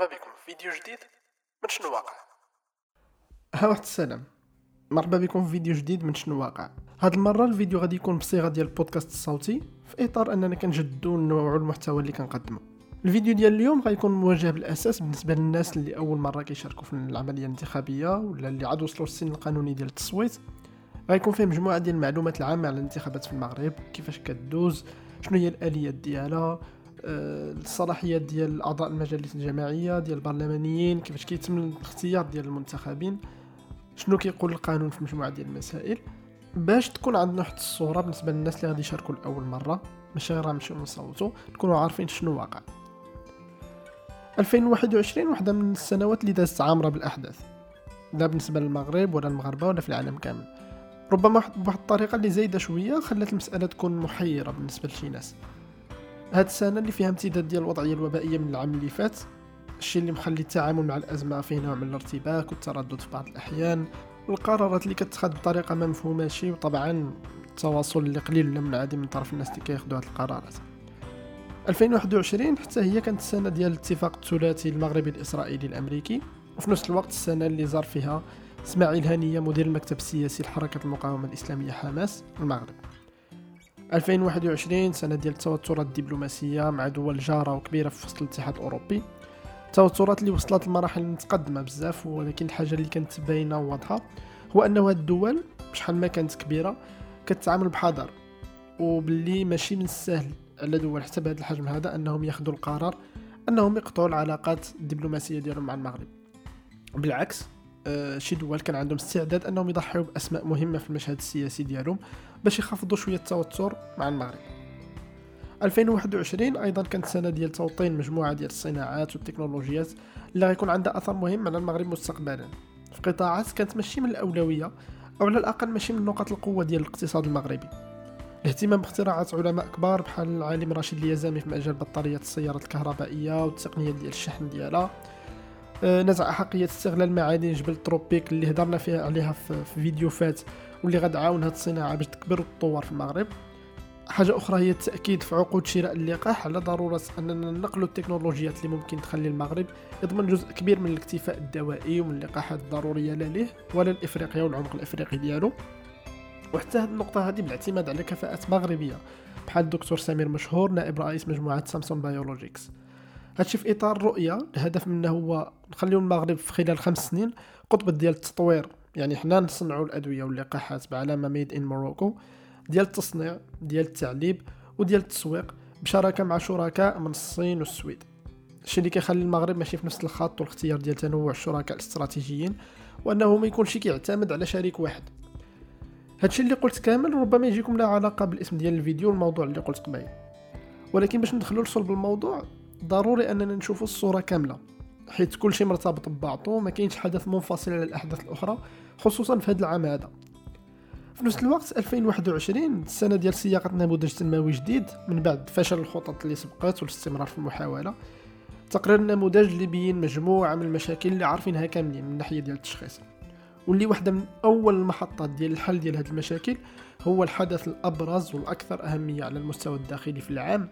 مرحبا بكم في فيديو جديد من شنو واقع؟ ها واحد السلام. مرحبا بكم في فيديو جديد من شنو واقع؟ هاد المرة الفيديو غادي يكون بصيغة ديال البودكاست الصوتي في إطار أننا كنجدو نوعو المحتوى اللي كنقدمه الفيديو ديال اليوم غيكون موجه بالأساس بالنسبة للناس اللي أول مرة كيشاركوا في العملية الانتخابية ولا اللي عاد وصلوا للسن القانوني ديال التصويت. غيكون فيه مجموعة ديال المعلومات العامة على الانتخابات في المغرب كيفاش كدوز شنو هي الآليات ديالها الصلاحيات ديال أعضاء المجالس الجماعيه ديال البرلمانيين كيفاش كيتم الاختيار ديال المنتخبين شنو كيقول القانون في مجموعة ديال المسائل باش تكون عندنا واحد الصورة بالنسبة للناس اللي غادي يشاركوا لأول مرة. ماشي غير نمشيو نصوتوا نكونوا عارفين شنو واقع. 2021 واحدة من السنوات اللي دازت عامرة بالأحداث. لا بالنسبة للمغرب ولا المغاربة ولا في العالم كامل. ربما بواحد الطريقة اللي زايدة شوية خلات المسألة تكون محيرة بالنسبة لشي ناس. هاد السنة اللي فيها امتداد ديال الوضعية الوبائية من العام اللي فات الشيء اللي مخلي التعامل مع الأزمة فيه نوع من الارتباك والتردد في بعض الأحيان والقرارات اللي كتخذ بطريقة ما مفهوماش وطبعا التواصل اللي قليل ولا منعدم من طرف الناس اللي كياخذوا هاد القرارات. 2021 حتى هي كانت السنة ديال الاتفاق الثلاثي المغربي الإسرائيلي الأمريكي وفي نفس الوقت السنة اللي زار فيها إسماعيل هنيه مدير المكتب السياسي لحركة المقاومة الإسلامية حماس المغرب. 2021 سنة ديال التوترات الدبلوماسية مع دول جارة وكبيرة في وسط الاتحاد الأوروبي. التوترات اللي وصلت لمراحل متقدمة بزاف ولكن الحاجة اللي كانت باينة وواضحة هو أن هاد الدول بشحال ما كانت كبيرة كتعامل بحذر. وباللي ماشي من السهل على دول حتى بهذا الحجم هذا أنهم ياخذوا القرار أنهم يقطعوا العلاقات الدبلوماسية ديالهم مع المغرب. بالعكس شي دول كان عندهم استعداد أنهم يضحيو بأسماء مهمة في المشهد السياسي ديالهم باش يخفضوا شوية التوتر مع المغرب. 2021 أيضا كانت سنة ديال توطين مجموعة ديال الصناعات والتكنولوجيات اللي غيكون عندها أثر مهم على المغرب مستقبلا. في قطاعات كانت ماشي من الأولوية أو على الأقل ماشي من نقاط القوة ديال الاقتصاد المغربي. الاهتمام باختراعات علماء كبار بحال العالم رشيد اليزامي في مجال بطاريات السيارات الكهربائية والتقنية ديال الشحن ديالها. آه، نزع أحقية استغلال معادن جبل التروبيك اللي هضرنا فيها عليها في, في فيديو فات واللي غتعاون هاد الصناعة باش تكبر وتطور في المغرب. حاجة أخرى هي التأكيد في عقود شراء اللقاح على ضرورة أننا نقلوا التكنولوجيات اللي ممكن تخلي المغرب يضمن جزء كبير من الاكتفاء الدوائي ومن اللقاحات الضرورية لا ليه ولا لإفريقيا والعمق الإفريقي ديالو. وحتى هاد النقطة هذه بالاعتماد على كفاءات مغربية بحال الدكتور سمير مشهور نائب رئيس مجموعة Samsung Biologics هادشي في إطار رؤية. الهدف منه هو نخليو المغرب في خلال خمس سنين قطب ديال التطوير. يعني حنا نصنعوا الأدوية واللقاحات بعلامة ميد ان موروكو ديال التصنيع ديال التعليب وديال التسويق بشراكة مع شركاء من الصين والسويد. الشيء اللي كيخلي المغرب ماشي في نفس الخط والاختيار ديال تنوع الشركاء الاستراتيجيين وأنه ما يكونش كيعتمد على شريك واحد. هادشي اللي قلت كامل ربما يجيكم لا علاقة بالاسم ديال الفيديو والموضوع اللي قلت قبيل. ولكن باش ندخلوا لصلب الموضوع ضروري أننا نشوفوا الصورة كاملة حيث كل شيء مرتبط ببعضه ما كاينش حدث منفصل على الأحداث الأخرى خصوصا في هذا العام هذا. في نفس الوقت 2021 السنة ديال صياغة نموذج تنموي جديد من بعد فشل الخطط اللي سبقت والاستمرار في المحاولة تقرير النموذج اللي بين مجموعة من المشاكل اللي عارفينها كاملين من الناحية ديال التشخيص. واللي واحدة من أول المحطات ديال الحل ديال هذه المشاكل هو الحدث الأبرز والأكثر أهمية على المستوى الداخلي في العام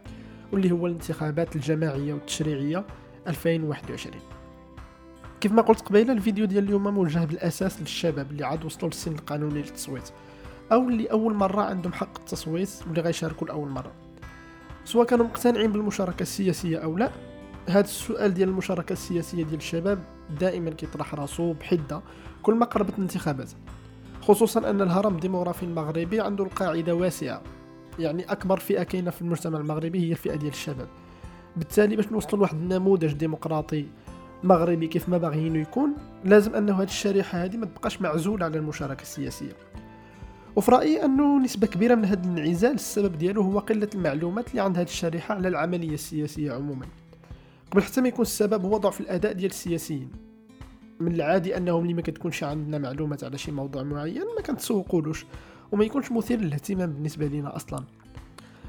واللي هو الانتخابات الجماعية والتشريعية 2021 كيف ما قلت قبيلة الفيديو ديال اليوم موجه بالأساس للشباب اللي عاد وصلوا للسن القانوني للتصويت أو اللي أول مرة عندهم حق التصويت واللي غيشاركوا لأول مرة. سواء كانوا مقتنعين بالمشاركة السياسية أو لا هذا السؤال ديال المشاركة السياسية ديال الشباب دائما كيطرح راسو بحدة كل ما قربت الانتخابات خصوصا أن الهرم الديموغرافي المغربي عنده القاعدة واسعة. يعني أكبر فئة كاينة في المجتمع المغربي هي الفئة ديال الشباب. بالتالي باش نوصلوا لواحد النموذج ديمقراطي مغربي كيف ما باغيينو يكون لازم أنه هذه الشريحة هذه ما تبقاش معزولة على المشاركة السياسية. وفي رأيي أنه نسبة كبيرة من هذا الانعزال السبب ديالو هو قلة المعلومات اللي عند هذه الشريحة على العملية السياسية عموما. قبل حتى ما يكون السبب هو ضعف الأداء ديال السياسيين. من العادي أنهم اللي ما كتكونش عندنا معلومات على شي موضوع معين ما كنتسوقولوش. وما يكونش مثير للاهتمام بالنسبة لنا أصلا.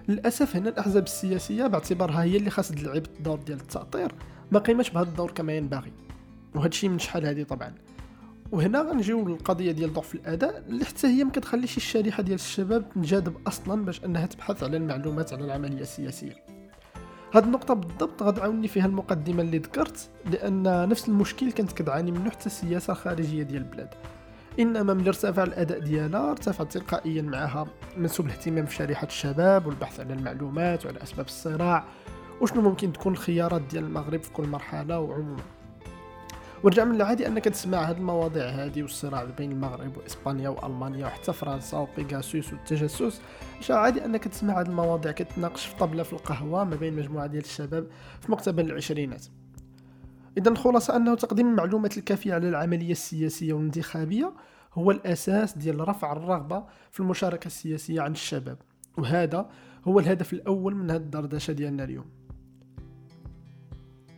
للأسف هنا الأحزاب السياسية باعتبارها هي اللي خاص تلعب الدور ديال التاطير ما قيمتش بهذا الدور كما ينبغي وهذا الشيء من شحال هذه طبعا. وهنا غنجيو للقضية ديال ضعف الأداء اللي حتى هي ما كتخليش الشريحة ديال الشباب تنجذب أصلا باش أنها تبحث على المعلومات على العملية السياسية. هاد النقطة بالضبط غتعاوني فيها المقدمة اللي ذكرت لأن نفس المشكل كانت كتعاني منه حتى السياسة الخارجية ديال البلاد. إنما ملي ارتفع الأداء ديالها ارتفع تلقائيا معها منسوب الاهتمام في شريحة الشباب والبحث على المعلومات وعلى أسباب الصراع. وشنو ممكن تكون الخيارات ديال المغرب في كل مرحلة وعموما؟ ورجع من العادي أنك تسمع هاد المواضيع هادي والصراع بين المغرب وإسبانيا وألمانيا وحتى فرنسا وبيغاسوس والتجسس. رجع عادي أنك تسمع هاد المواضيع كتناقش في طبلة في القهوة ما بين مجموعة ديال الشباب في مقتبل العشرينات. اذا الخلاصه أنه تقديم المعلومات الكافية على العملية السياسية والانتخابية هو الأساس ديال رفع الرغبة في المشاركة السياسية عند الشباب. وهذا هو الهدف الأول من هذه الدردشة ديالنا اليوم.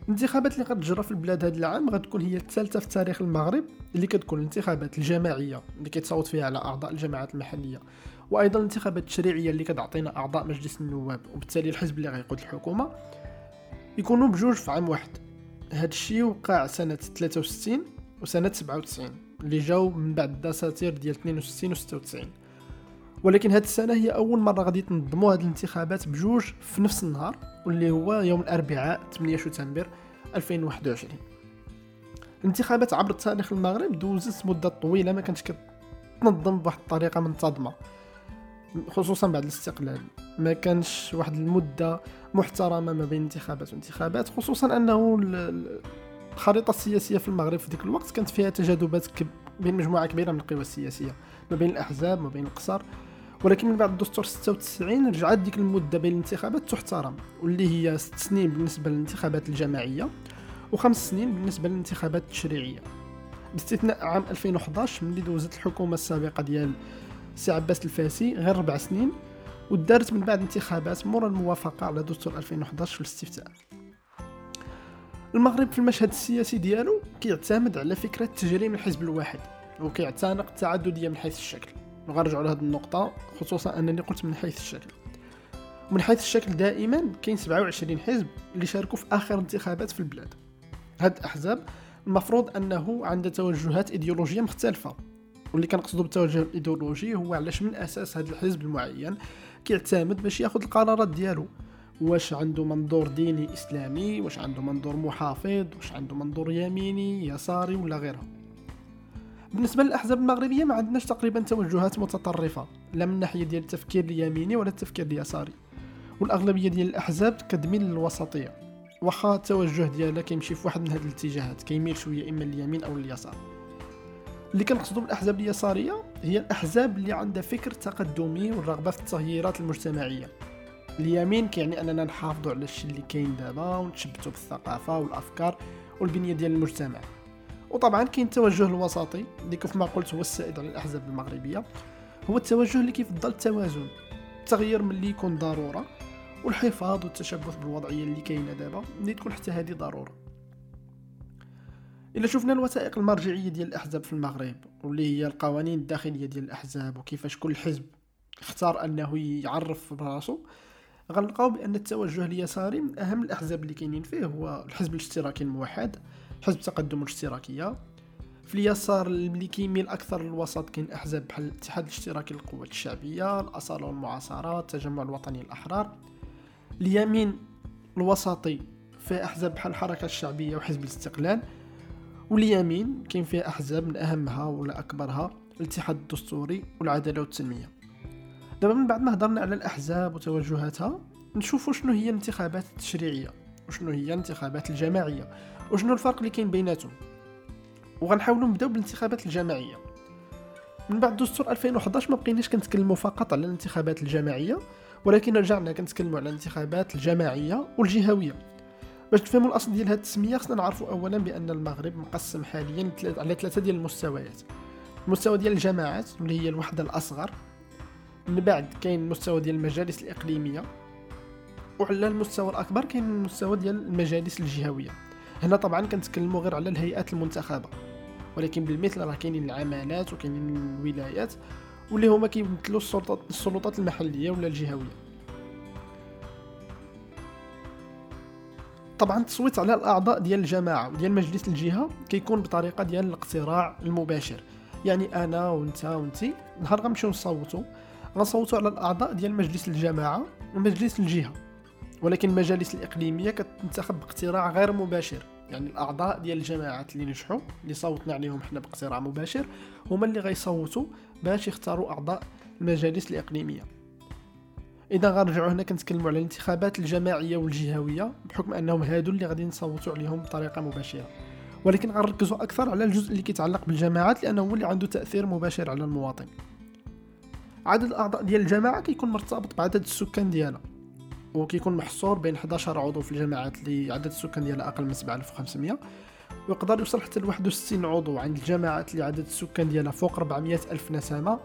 الانتخابات اللي غتجرى في البلاد هذا العام غتكون هي الثالثة في تاريخ المغرب اللي كتكون الانتخابات الجماعية اللي كيتصوت فيها على أعضاء الجماعات المحلية. وأيضا الانتخابات التشريعية اللي كتعطينا أعضاء مجلس النواب. وبالتالي الحزب اللي غيقود الحكومة يكونوا بجوج في عام واحد. هاد الشيء وقع سنة 63 وسنة 97 اللي جاو من بعد الدساتير ديال 62 و 96 ولكن هاد السنة هي أول مرة غادي تنظموا هاد الانتخابات بجوج في نفس النهار واللي هو يوم الأربعاء 8 شتنبر 2021 الانتخابات عبر تاريخ المغرب دوزت مدة طويلة ما كانتش كتنظم بواحد الطريقة منتظمة. خصوصا بعد الاستقلال. ما كانش واحد المدة محترمة ما بين انتخابات وانتخابات خصوصا أنه الخريطة السياسية في المغرب في ذيك الوقت كانت فيها تجاذبات بين مجموعة كبيرة من القوى السياسية ما بين الأحزاب ما بين القصر. ولكن من بعد الدستور 96 رجعت ديك المدة بين الانتخابات تحترم واللي هي ست سنين بالنسبة للانتخابات الجماعية وخمس سنين بالنسبة للانتخابات التشريعية. باستثناء عام 2011 ملي دوزت الحكومة السابقة ديال سي عباس الفاسي غير ربع سنين ودارت من بعد انتخابات مورا الموافقة على دستور 2011 في الاستفتاء. المغرب في المشهد السياسي ديالو كيعتمد على فكرة تجريم الحزب الواحد وكيعتنق التعددية من حيث الشكل. وغنرجعوا لهذه النقطة خصوصا أنني قلت من حيث الشكل. ومن حيث الشكل دائما كاين 27 حزب اللي شاركوا في آخر انتخابات في البلاد. هاد الأحزاب المفروض أنه عندها توجهات إيديولوجية مختلفة. واللي كنقصدو بالتوجه الإيديولوجي هو علاش من أساس هذا الحزب المعين كيعتمد باش ياخذ القرارات ديالو. واش عنده منظور ديني إسلامي واش عنده منظور محافظ واش عنده منظور يميني يساري ولا غيرها. بالنسبة للأحزاب المغربية ما عندناش تقريبا توجهات متطرفة. لا من ناحية ديال التفكير اليميني ولا التفكير اليساري. والأغلبية ديال الأحزاب كتميل للوسطية. واخا التوجه ديالها كيمشي في واحد من هذه الاتجاهات كيميل شوية إما لليمين أو لليسار. اللي كنقصدو بالأحزاب اليسارية هي الأحزاب اللي عندها فكر تقدمي والرغبة في التغييرات المجتمعية. اليمين كيعني أننا نحافظوا على الشيء اللي كاين دابا ونتشبتوا بالثقافة والأفكار والبنية ديال المجتمع. وطبعا كاين التوجه الوسطي اللي كيف ما قلت هو السائد على الأحزاب المغربية. هو التوجه اللي كيفضل التوازن التغيير ملي يكون ضرورة والحفاظ والتشبث بالوضعية اللي كاينة دابا اللي تكون حتى هذه ضرورة. إلا شفنا الوثائق المرجعية ديال الأحزاب في المغرب واللي هي القوانين الداخلية ديال الأحزاب وكيفاش كل حزب اختار أنه يعرف براسو. غنلقاو بأن التوجه اليساري من أهم الأحزاب اللي كاينين فيه هو الحزب الاشتراكي الموحد حزب تقدم الاشتراكية. في اليسار اللي كيميل أكثر للوسط كاين أحزاب بحال الاتحاد الاشتراكي للقوات الشعبية الاصاله والمعاصرات التجمع الوطني الاحرار اليمين الوسطي في أحزاب بحال الحركة الشعبية وحزب الاستقلال. واليمين كاين فيها أحزاب من أهمها ولا أكبرها الاتحاد الدستوري والعدالة والتنمية. دابا من بعد ما هضرنا على الأحزاب وتوجهاتها نشوفوا شنو هي الانتخابات التشريعية وشنو هي الانتخابات الجماعية وشنو الفرق اللي كاين بيناتهم. وغنحاولوا نبداو بالانتخابات الجماعية. من بعد دستور 2011 ما بقيناش كنتكلموا فقط على الانتخابات الجماعية ولكن رجعنا كنتكلموا على الانتخابات الجماعية والجهوية. باش تفهموا الأصل ديال هذه التسمية خصنا نعرفوا اولا بأن المغرب مقسم حاليا على ثلاثة ديال المستويات. المستوى ديال الجماعات اللي هي الوحدة الأصغر. من بعد كاين المستوى ديال المجالس الإقليمية. وعلى المستوى الأكبر كاين المستوى ديال المجالس الجهوية. هنا طبعا كنتكلموا غير على الهيئات المنتخبة. ولكن بالمثل راه كاينين العمالات وكاينين الولايات واللي هما كيمثلوا السلطات السلطات المحلية ولا الجهوية. طبعا التصويت على الأعضاء ديال الجماعة وديال مجلس الجهة كيكون بطريقة ديال الاقتراع المباشر. يعني أنا وأنت وانتي نهار غنمشيو نصوتو. غنصوتو على الأعضاء ديال مجلس الجماعة ومجلس الجهة. ولكن المجالس الإقليمية كتنتخب باقتراع غير مباشر. يعني الأعضاء ديال الجماعات اللي نجحوا اللي صوتنا عليهم حنا باقتراع مباشر هما اللي غيصوتوا باش يختاروا أعضاء المجالس الإقليمية. إذا غنرجعوا هنا كنتكلموا على الانتخابات الجماعية والجهوية بحكم أنهم هادو اللي غادي نصوتوا عليهم بطريقة مباشرة. ولكن غنركزوا أكثر على الجزء اللي كيتعلق بالجماعات لأنه هو اللي عنده تأثير مباشر على المواطن. عدد الأعضاء ديال الجماعة كيكون مرتبط بعدد السكان ديالها وكيكون محصور بين 11 عضو في الجماعات اللي عدد السكان ديالها أقل من 7500 ويقدر يوصل حتى ل 61 عضو عند الجماعات اللي عدد السكان ديالها فوق 400 ألف نسمة.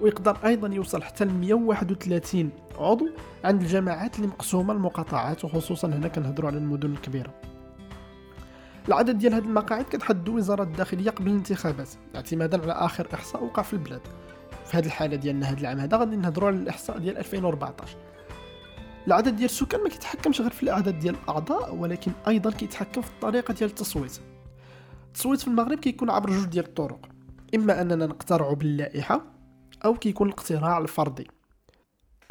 ويقدر أيضا يوصل حتى ل 131 عضو عند الجماعات اللي مقسومة المقاطعات وخصوصا هنا كنهضروا على المدن الكبيرة. العدد ديال هذه المقاعد كتحدد وزارة الداخلية قبل الانتخابات اعتمادا على آخر إحصاء وقع في البلاد. في هذه الحالة ديالنا هذا العام هذا غادي نهضروا على الإحصاء ديال 2014 العدد ديال السكان ما كيتحكمش غير في العدد ديال الأعضاء ولكن أيضا كيتحكم في الطريقة ديال التصويت. التصويت في المغرب كيكون عبر جوج ديال الطرق إما أننا نقترعوا باللائحة أو كيكون الاقتراع الفردي.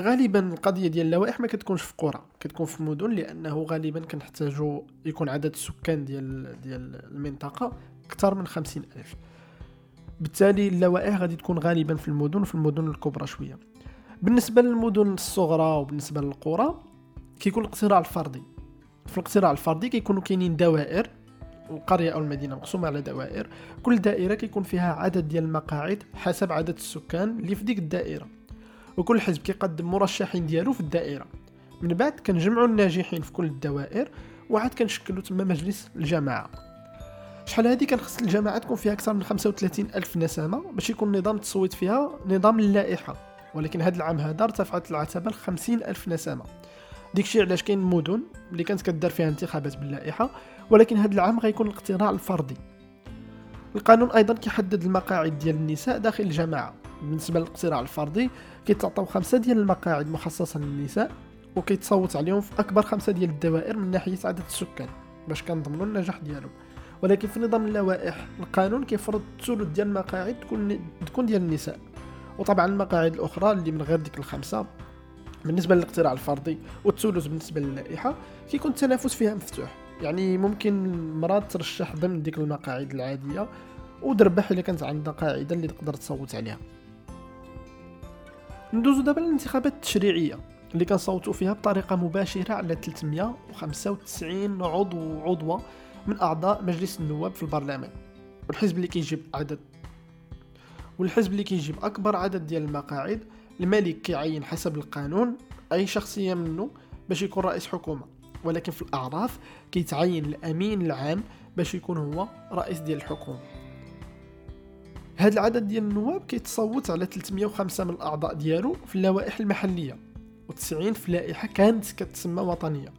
غالبا القضية ديال اللوائح ما كتكونش في قرى كتكون في مدن لأنه غالبا كنحتاجو يكون عدد السكان ديال ديال المنطقة أكثر من خمسين ألف. بالتالي اللوائح غادي تكون غالبا في المدن وفي المدن الكبرى شوية. بالنسبة للمدن الصغرى وبالنسبة للقرى كيكون الاقتراع الفردي. في الاقتراع الفردي كيكونوا كاينين دوائر القرية أو المدينة مقسومة على دوائر. كل دائرة كيكون فيها عدد ديال المقاعد حسب عدد السكان اللي في ديك الدائرة. وكل حزب كيقدم مرشحين ديالو في الدائرة. من بعد كنجمعوا الناجحين في كل الدوائر وعاد كنشكلوا تما مجلس الجماعة. شحال هذه كنخص الجماعة تكون فيها أكثر من 35 ألف نسمة باش يكون نظام التصويت فيها نظام اللائحة. ولكن هذا العام هذا ارتفعت العتبة ل 50 ألف نسمة. ديكشي علاش كاين مدن اللي كانت كدار فيها انتخابات باللائحة ولكن هذا العام غيكون الاقتراع الفردي. القانون أيضا كيحدد المقاعد ديال النساء داخل الجماعة. بالنسبة للاقتراع الفردي كيتعطاو خمسة ديال المقاعد مخصصة للنساء وكيتصوت عليهم في أكبر خمسة ديال الدوائر من ناحية عدد السكان باش كنضمنوا النجاح ديالهم. ولكن في نظام اللوائح القانون كيفرض الثلث ديال المقاعد تكون تكون ديال النساء. وطبعا المقاعد الأخرى اللي من غير ديك الخمسة بالنسبة للاقتراع الفردي والثلث بالنسبة للائحه كيكون التنافس فيها مفتوح. يعني ممكن مرات ترشح ضمن ديك المقاعد العادية ودربح إلا كانت عندها قاعدة اللي تقدر تصوت عليها. ندوزو دابا للانتخابات التشريعية اللي كنصوتوا فيها بطريقة مباشرة على 395 عضو عضوة من أعضاء مجلس النواب في البرلمان. والحزب اللي كيجيب عدد والحزب اللي كيجيب أكبر عدد ديال المقاعد الملك كيعين حسب القانون أي شخصيه منه باش يكون رئيس حكومة. ولكن في الأعراف كيتعين الأمين العام باش يكون هو رئيس ديال الحكومة. هذا العدد ديال النواب كيتصوت على 305 من الأعضاء ديالو في اللوائح المحلية و90 في لائحة كانت كتسمى وطنية.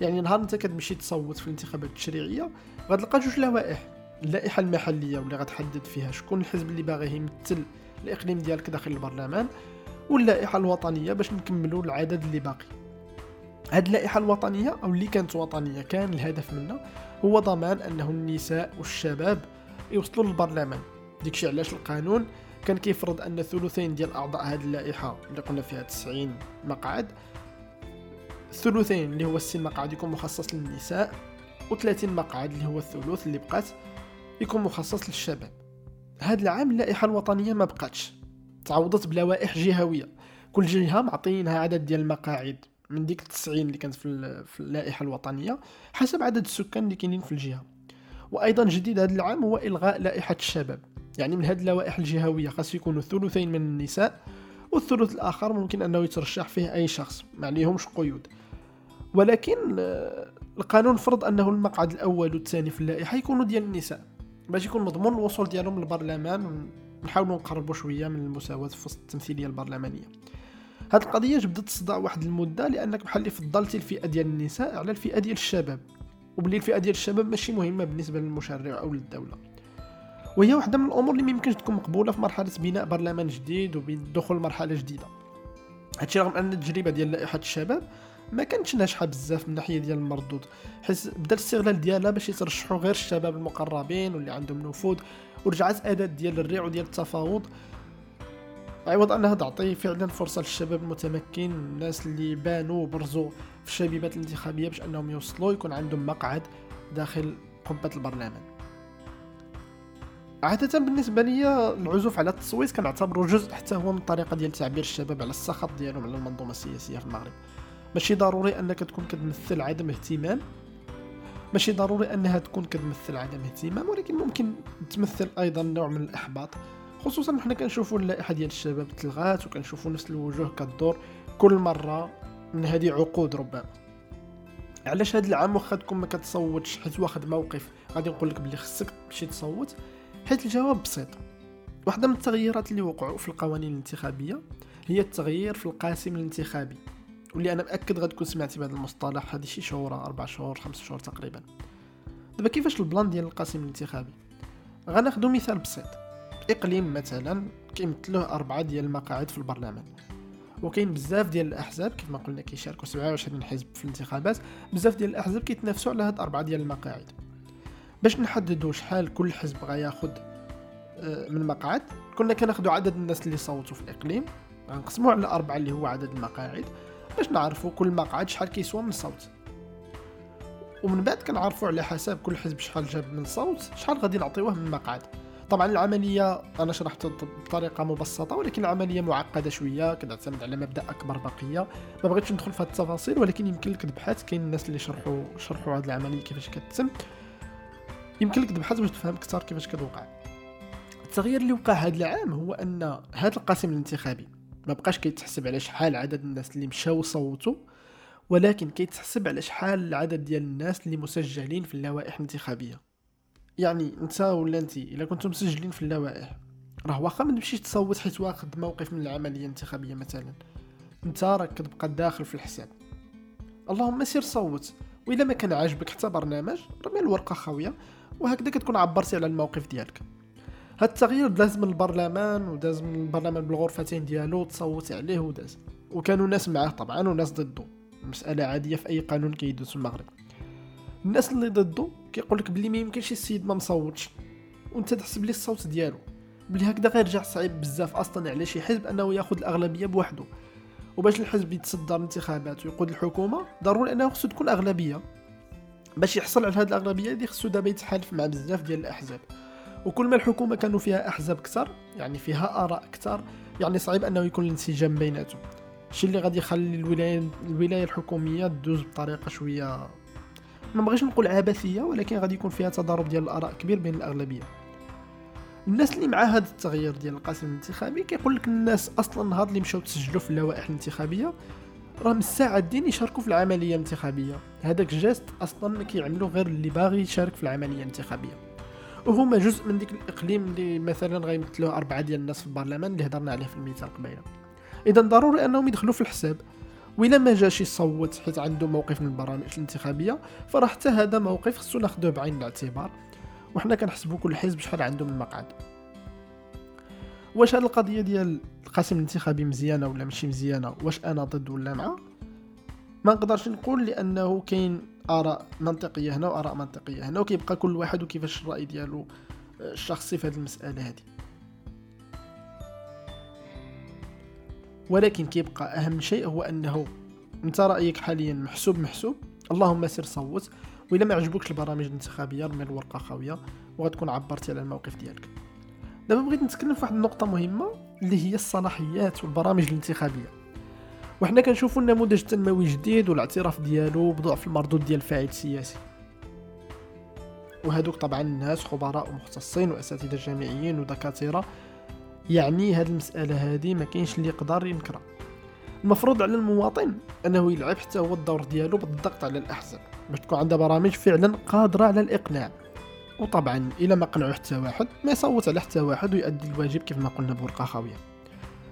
يعني نهار انت كتمشي تصوت في الانتخابات التشريعيه غتلقى جوج لوائح. اللائحة المحلية واللي غتحدد فيها شكون الحزب اللي باغي يمثل الإقليم ديالك داخل البرلمان واللائحة الوطنية باش نكملوا العدد اللي باقي. هاد اللائحة الوطنية أو اللي كانت وطنية كان الهدف منها هو ضمان أنه النساء والشباب يوصلوا للبرلمان. ديكشي علاش القانون كان كيفرض أن ثلثين ديال أعضاء هذه اللائحة اللي قلنا فيها 90 مقعد الثلثين اللي هو 60 مقعد يكون مخصص للنساء و30 مقعد اللي هو الثلث اللي بقات يكون مخصص للشباب. هذا العام اللائحة الوطنية ما بقاتش. تعوضت بلوائح جهوية. كل جهة معطينها عدد ديال المقاعد من ديك 90 اللي كانت في اللائحة الوطنية حسب عدد السكان اللي كاينين في الجهة. وأيضا جديد هذا العام هو إلغاء لائحة الشباب. يعني من هذه اللوائح الجهوية خاص يكونوا ثلثين من النساء والثلث الآخر ممكن أنه يترشح فيه أي شخص ما عليهمش قيود. ولكن آه، القانون فرض أنه المقعد الأول والثاني في اللائحة يكونوا ديال النساء. باش يكون مضمون الوصول ديالهم للبرلمان ونحاولوا نقربوا شوية من المساواة في التمثيلية البرلمانية. هاد القضية جبدت تصدع واحد المدة لأنك بحال اللي فضلتي الفئة ديال النساء على الفئة ديال الشباب. وبلي الفئة ديال الشباب ماشي مهمة بالنسبة للمشرع أو للدولة. وهي واحدة من الأمور اللي ما يمكنش تكون مقبولة في مرحلة بناء برلمان جديد وبدخول مرحلة جديدة. هادشي رغم أن التجربة ديال لائحة الشباب ما كانتش ناجحة بزاف من الناحيه ديال المردود حيت بدا الاستغلال ديالها باش يترشحوا غير الشباب المقربين واللي عندهم نفوذ ورجعت اداه ديال الريع وديال التفاوض. عوض أنها تعطي فعلا فرصة للشباب المتمكن الناس اللي بانوا وبرزوا في الشبيبات الانتخابية باش أنهم يوصلوا يكون عندهم مقعد داخل قبة البرلمان. عادة بالنسبة لي العزوف على التصويت كنعتبره جزء حتى هو من الطريقة ديال تعبير الشباب على السخط ديالهم على المنظومة السياسية في المغرب. ماشي ضروري أنك تكون كتمثل عدم اهتمام. ماشي ضروري أنها تكون كتمثل عدم اهتمام ولكن ممكن تمثل أيضا نوع من الإحباط. خصوصا حنا كنشوفوا اللائحة ديال الشباب تلغات وكنشوفوا نفس الوجوه كدور كل مرة من هذه عقود ربما. علاش هذا العام واخا تكون ما كتصوتش؟ حيت واخد موقف غادي نقول لك بلي خصك تمشي تصوت. حيت الجواب بسيط. واحدة من التغييرات اللي وقعوا في القوانين الانتخابية هي التغيير في القاسم الانتخابي. واللي أنا مأكد غتكون سمعتي بهذا المصطلح هذه شي شهور أربع شهور خمس شهور تقريبا. دابا كيفاش البلان ديال القاسم الانتخابي؟ غناخدو مثال بسيط. إقليم مثلا كيمثلوه أربعة ديال المقاعد في البرلمان. وكاين بزاف ديال الأحزاب كيف ما قلنا كيشاركوا 27 حزب في الانتخابات بزاف ديال الأحزاب كيتنافسوا على هاد أربعة ديال المقاعد. باش نحددوا شحال كل حزب غياخد آه، من مقعد كنا كناخدوا عدد الناس اللي صوتوا في الإقليم غنقسموه على أربعة اللي هو عدد المقاعد. باش نعرفوا كل مقعد شحال كيسوى من صوت. ومن بعد كنعرفوا على حساب كل حزب شحال جاب من صوت شحال غادي نعطيوه من مقعد. طبعا العملية أنا شرحت بطريقة مبسطة ولكن العملية معقدة شوية كتعتمد على مبدأ أكبر بقية. ما بغيتش ندخل في هذه التفاصيل ولكن يمكن لك تبحث كاين الناس اللي شرحوا شرحوا هذه العملية كيفاش كتتم يمكن لك تبحث باش تفهم أكثر كيفاش كتوقع. التغيير اللي وقع هذا العام هو أن هذا القاسم الانتخابي ما بقاش كيتحسب على شحال عدد الناس اللي مشاو صوتوا ولكن كيتحسب على شحال العدد ديال الناس اللي مسجلين في اللوائح الانتخابية. يعني انت ولا انت إلا كنتم مسجلين في اللوائح. راه واخا ما تمشيش تصوت حيت واخد موقف من العملية الانتخابية مثلا. انت راك كتبقى داخل في الحساب. اللهم سير صوت. واذا ما كان عاجبك حتى برنامج رمي الورقة خاويه وهكذا كتكون عبرتي على الموقف ديالك. هاد التغيير داز من البرلمان وداز من البرلمان بالغرفتين ديالو تصوت عليه وداز. وكانوا ناس معاه طبعا وناس ضده. مسألة عادية في أي قانون كيدوز في المغرب. الناس اللي ضده كيقول لك بلي ما يمكنش السيد ما مصوتش. وانت تحسب لي الصوت ديالو. بلي هكذا غيرجع صعيب بزاف أصلا على شي حزب أنه ياخذ الأغلبية بوحده وباش الحزب يتصدر الانتخابات ويقود الحكومة ضروري أنه خصو تكون أغلبية. باش يحصل على هذه الأغلبية دي خصو دابا يتحالف مع بزاف ديال الأحزاب. وكل ما الحكومة كانوا فيها أحزاب كثر يعني فيها آراء كثر يعني صعيب أنه يكون الانسجام بيناتهم. الشيء اللي غادي يخلي الولايه الولاية الحكومية تدوز بطريقة شوية ما بغيتش نقول عبثية ولكن غادي يكون فيها تضارب ديال الآراء كبير بين الأغلبية. الناس اللي مع هذا التغيير ديال القاسم الانتخابي كيقول لك الناس أصلا النهار اللي مشاو تسجلوا في اللوائح الانتخابية راه مستعدين يشاركوا في العملية الانتخابية. هذاك جاست أصلا كيعملوا غير اللي باغي يشارك في العملية الانتخابية. وهما جزء من ديك الإقليم اللي مثلا غيمثلوه أربعة ديال الناس في البرلمان اللي هضرنا عليه في المثال قبيله اذا ضروري أنهم يدخلوا في الحساب. وإلا ما جاش يصوت حيت عنده موقف من البرامج الانتخابية فراه حتى هذا موقف خصو ناخذوه بعين الاعتبار. وحنا كنحسبوا كل حزب شحال عنده من مقعد. واش هاد القضية ديال القاسم الانتخابي مزيانة ولا ماشي مزيانة؟ واش أنا ضد ولا مع؟ ما نقدرش نقول لأنه كاين آراء منطقية هنا وآراء منطقية هنا وكيبقى كل واحد وكيفاش الرأي ديالو الشخصي في هذه المسألة هذه. ولكن كيبقى أهم شيء هو أنه أنت رأيك حاليا محسوب محسوب. اللهم سير صوت. وإلا ما عجبوكش البرامج الانتخابية رمي الورقة خاوية وغتكون عبرتي على الموقف ديالك. دابا بغيت نتكلم في واحد النقطة مهمة اللي هي الصلاحيات والبرامج الانتخابية. وحنا كنشوفوا النموذج التنموي جديد والاعتراف ديالو بضعف المردود ديال الفاعل السياسي. وهذوك طبعا الناس خبراء ومختصين وأساتذة جامعيين ودكاترة. يعني هذه المسألة هذه ما كاينش اللي يقدر ينكرها. المفروض على المواطن أنه يلعب حتى هو الدور ديالو بالضغط على الأحزاب. باش تكون عندها برامج فعلا قادرة على الإقناع. وطبعا إلى ما قنعوا حتى واحد ما يصوت على حتى واحد ويؤدي الواجب كيف ما قلنا بورقة خاوية.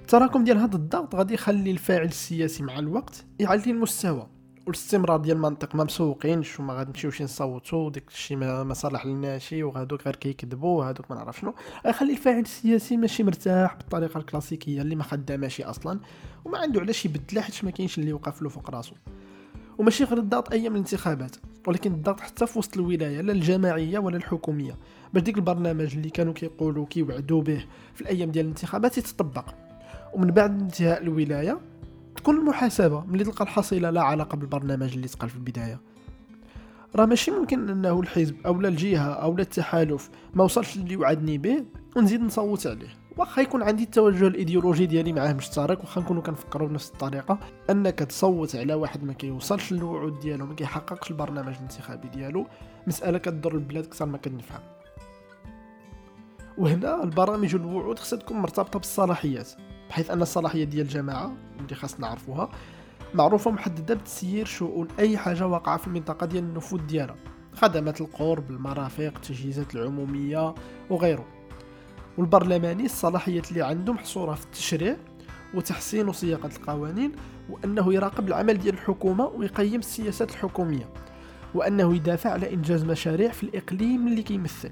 التراكم ديال هذا الضغط غادي يخلي الفاعل السياسي مع الوقت يعلي المستوى والاستمرار ديال المنطق ما مسوقينش وما غادي نمشيوش نصوتوا داك الشيء ما, صالح لناشي وهادوك غير كيكذبوا وهادوك ما نعرف شنو. غيخلي الفاعل السياسي ماشي مرتاح بالطريقة الكلاسيكية اللي ما خداماش أصلا وما عنده علاش يبدلها حيت ما كاينش اللي يوقف له فوق راسو. وماشي غير الضغط أيام الانتخابات ولكن الضغط حتى في وسط الولاية لا الجماعية ولا الحكومية. باش ديك البرنامج اللي كانوا كيقولوا كيوعدوا به في الأيام ديال الانتخابات يتطبق. ومن بعد انتهاء الولاية تكون المحاسبة ملي تلقى الحصيلة لا علاقة بالبرنامج اللي تقال في البداية. راه ماشي ممكن أنه الحزب أو الجهة أو التحالف ما وصلش اللي وعدني به ونزيد نصوت عليه. واخا يكون عندي التوجه الإيديولوجي ديالي معاه مشترك واخا نكونوا كنفكروا بنفس الطريقة أنك تصوت على واحد ما كيوصلش للوعود ديالو ما كيحققش البرنامج الانتخابي ديالو مسألة كتضر البلاد أكثر ما كتنفع. وهنا البرامج والوعود خصها تكون مرتبطة بالصلاحيات. بحيث أن الصلاحية ديال الجماعة اللي خاصنا نعرفوها معروفة محدده بتسيير شؤون أي حاجة واقعة في المنطقة ديال النفوذ ديالها. خدمات القرب المرافق التجهيزات العمومية وغيره. والبرلماني الصلاحيات اللي عنده محصورة في التشريع وتحسين وصياغه القوانين وأنه يراقب العمل ديال الحكومة ويقيم السياسات الحكومية وأنه يدافع على إنجاز مشاريع في الإقليم اللي كيمثل.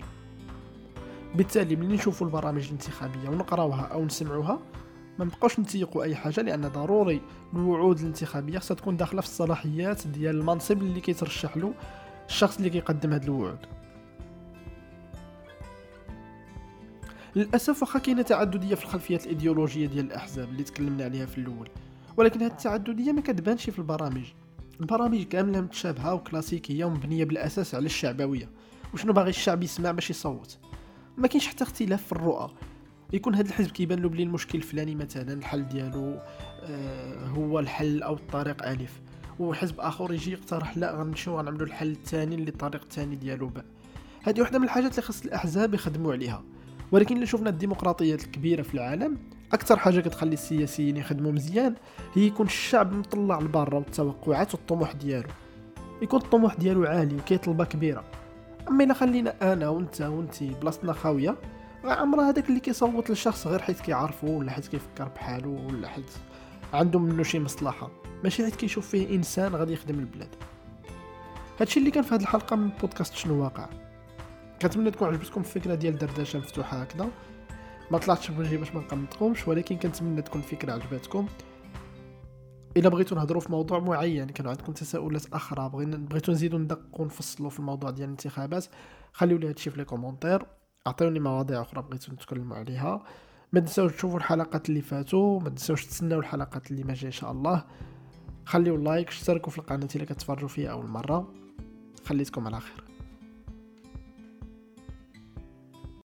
بالتالي ملي نشوفوا البرامج الانتخابية ونقراوها أو نسمعوها ما نبقاوش نتيقوا أي حاجة لأن ضروري الوعود الانتخابية خصها تكون داخلة في الصلاحيات ديال المنصب اللي كيترشح له الشخص اللي كيقدم هاد الوعود. للأسف واخا كاينة تعددية في الخلفيات الإيديولوجية ديال الأحزاب اللي تكلمنا عليها في الأول. ولكن هاد التعددية ما كتبانش في البرامج. البرامج كاملة متشابهة وكلاسيكية ومبنية بالأساس على الشعبوية. وشنو باغي الشعب يسمع باش يصوت؟ ما كاينش حتى اختلاف في الرؤى. يكون هذا الحزب كيبان له بلي المشكل الفلاني مثلا الحل ديالو آه هو الحل أو الطريق ألف. وحزب آخر يجي يقترح لا غنمشيو غنعملوا الحل الثاني اللي الطريق الثاني ديالو باء هذه واحدة من الحاجات اللي خص الأحزاب يخدموا عليها. ولكن اللي شفنا الديمقراطيات الكبيرة في العالم أكثر حاجة كتخلي السياسيين يخدموا مزيان هي يكون الشعب مطلع لبرا والتوقعات والطموح ديالو. يكون الطموح ديالو عالي وكيطلبها كبيرة. أما إلا خلينا أنا وأنت وأنتي بلاصتنا خاويه عمر هذاك اللي كيصوت للشخص غير حيت كيعرفو ولا حيت كيفكر بحالو ولا حيت عنده منه شي مصلحة. ماشي حيت كيشوف فيه إنسان غادي يخدم البلاد. هادشي اللي كان في هذه الحلقة من بودكاست شنو واقع؟ كنتمنى تكون عجبتكم الفكرة ديال دردشة مفتوحة هكذا. ما طلعتش بوجهي باش ما نقمطكمش ولكن كنتمنى تكون الفكرة عجبتكم. إلا بغيتو نهضروا في موضوع معين كانوا عندكم تساؤلات أخرى بغينا بغيتو نزيدو ندققوا نفصلوا في الموضوع ديال الانتخابات خليو لي هادشي في les commentaires. اعطيوني مواضيع أخرى بغيتو نتكلموا عليها. ما تنساوش تشوفوا الحلقات اللي فاتوا ما تنساوش تستناو الحلقات اللي ما جاية إن شاء الله. خليو like اشتركوا في القناة إلا كتفرجوا فيها أول مرة. خليتكم على خير.